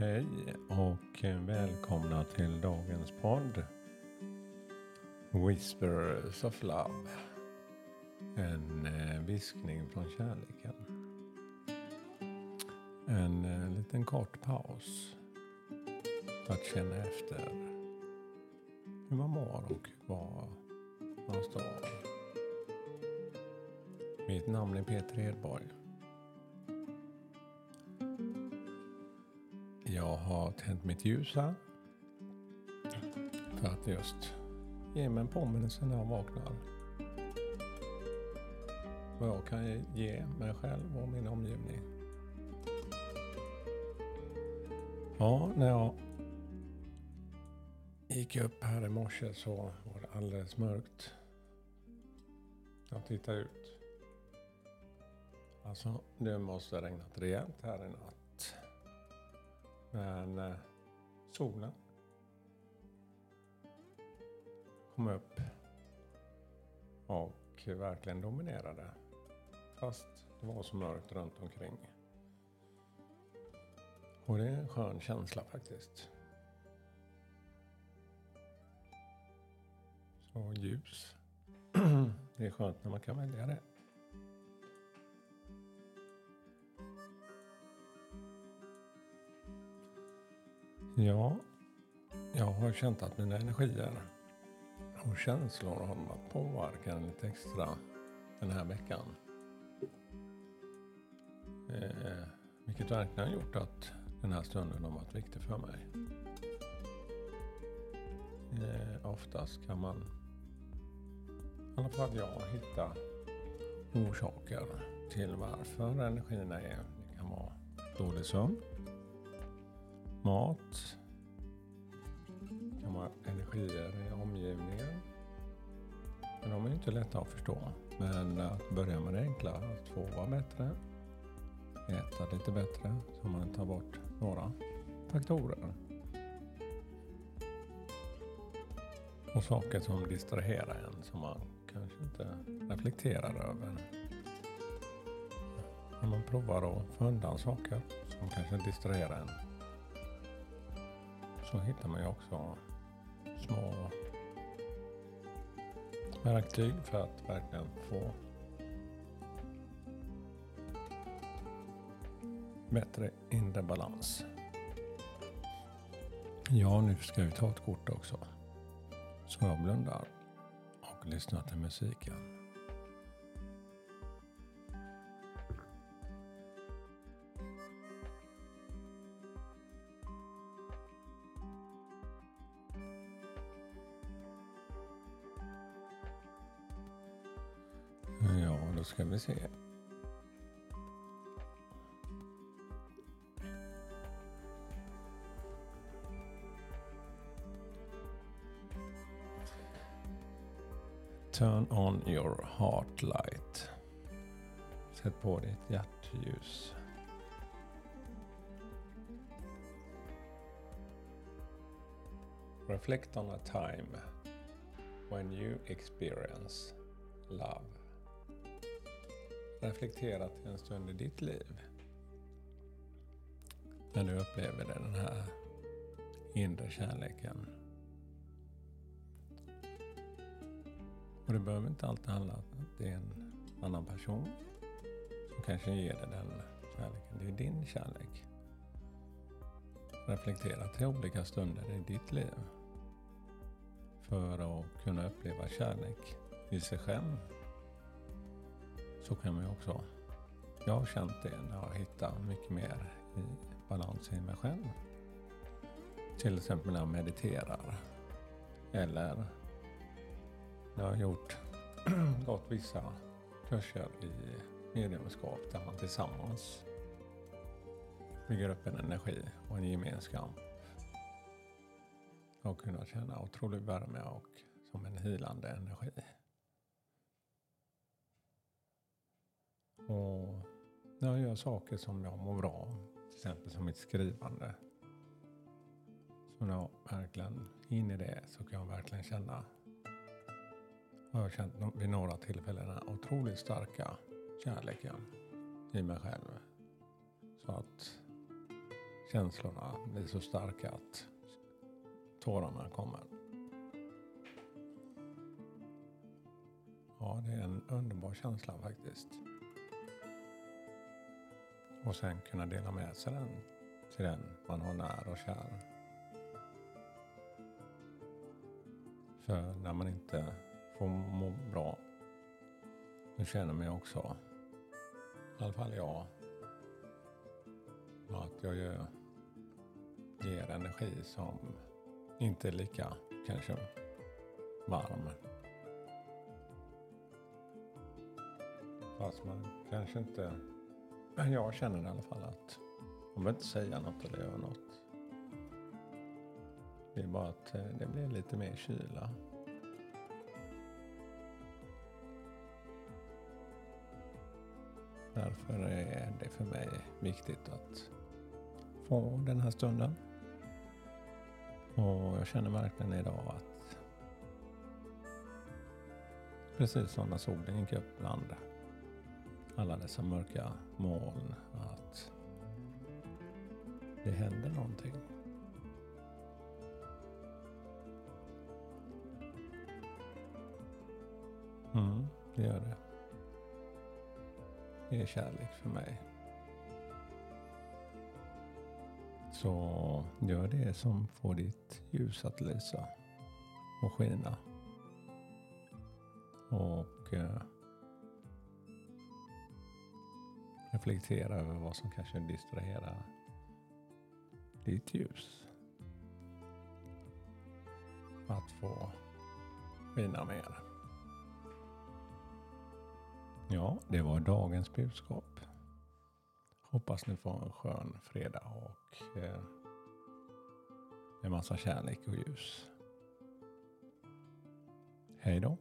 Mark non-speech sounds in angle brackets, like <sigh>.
Hej och välkomna till dagens podd Whispers of Love. En eh, viskning från kärleken. En eh, liten kort paus för att känna efter hur man mår och var man står. Mitt namn är Peter Edborg. Jag har tänt mitt ljus här. För att just ge mig en påminnelse när jag vaknar. Vad jag kan ge mig själv och min omgivning. Ja, när jag gick upp här i morse så var det alldeles mörkt. Jag tittar ut. Alltså, det måste ha regnat rejält här i natt. Men eh, solen kom upp och verkligen dominerade. Fast det var så mörkt runt omkring. Och det är en skön känsla faktiskt. Så ljus. <clears throat> det är skönt när man kan välja det. Ja, jag har känt att mina energier och känslor har varit påverkade lite extra den här veckan. Eh, vilket verkligen har gjort att den här stunden har varit viktig för mig. Eh, oftast kan man, i alla fall jag, hitta orsaker till varför energierna är. Det kan vara dålig sömn mat. Det kan vara energier i omgivningen. Men de är inte lätta att förstå. Men att börja med det enkla, att få vara bättre, äta lite bättre så man tar bort några faktorer. Och saker som distraherar en som man kanske inte reflekterar över. När man provar att få undan saker som kanske distraherar en så hittar man ju också små verktyg för att verkligen få bättre inre balans. Ja, nu ska vi ta ett kort också. Så jag blundar och lyssnar till musiken. Ska vi se. Turn on your heart light. Sätt på ditt hjärtljus. Reflect on a time when you experience love. Reflektera till en stund i ditt liv. När du upplever den här inre kärleken. Och det behöver inte alltid handla om att det är en annan person som kanske ger dig den kärleken. Det är din kärlek. Reflektera till olika stunder i ditt liv. För att kunna uppleva kärlek i sig själv så kan man ju också, jag har känt det när jag hittat mycket mer i balans i mig själv. Till exempel när jag mediterar. Eller när jag har gjort, <clears throat> gått vissa kurser i mediumskap där man tillsammans bygger upp en energi och en gemenskap. Och kunna känna otrolig värme och som en hilande energi. Och när jag gör saker som jag mår bra av, till exempel som mitt skrivande. Så när jag verkligen är inne i det så kan jag verkligen känna, jag har känt vid några tillfällen den otroligt starka kärleken i mig själv. Så att känslorna blir så starka att tårarna kommer. Ja, det är en underbar känsla faktiskt. Och sen kunna dela med sig den till den man har nära och kär. För när man inte får må bra, då känner man också, i alla fall jag, att jag gör, ger energi som inte är lika kanske varm. Fast man kanske inte, jag känner i alla fall att man behöver inte säga något eller göra något. Det är bara att eh, det blir lite mer kyla. Därför är det för mig viktigt att få den här stunden. Och jag känner verkligen idag att precis som när solen gick upp bland alla dessa mörka moln att det händer någonting. Mm, det gör det. Det är kärlek för mig. Så gör det som får ditt ljus att lysa och skina. Och eh, reflektera över vad som kanske distraherar ditt ljus. Att få skina mer. Ja, det var dagens budskap. Hoppas ni får en skön fredag och eh, en massa kärlek och ljus. Hej då.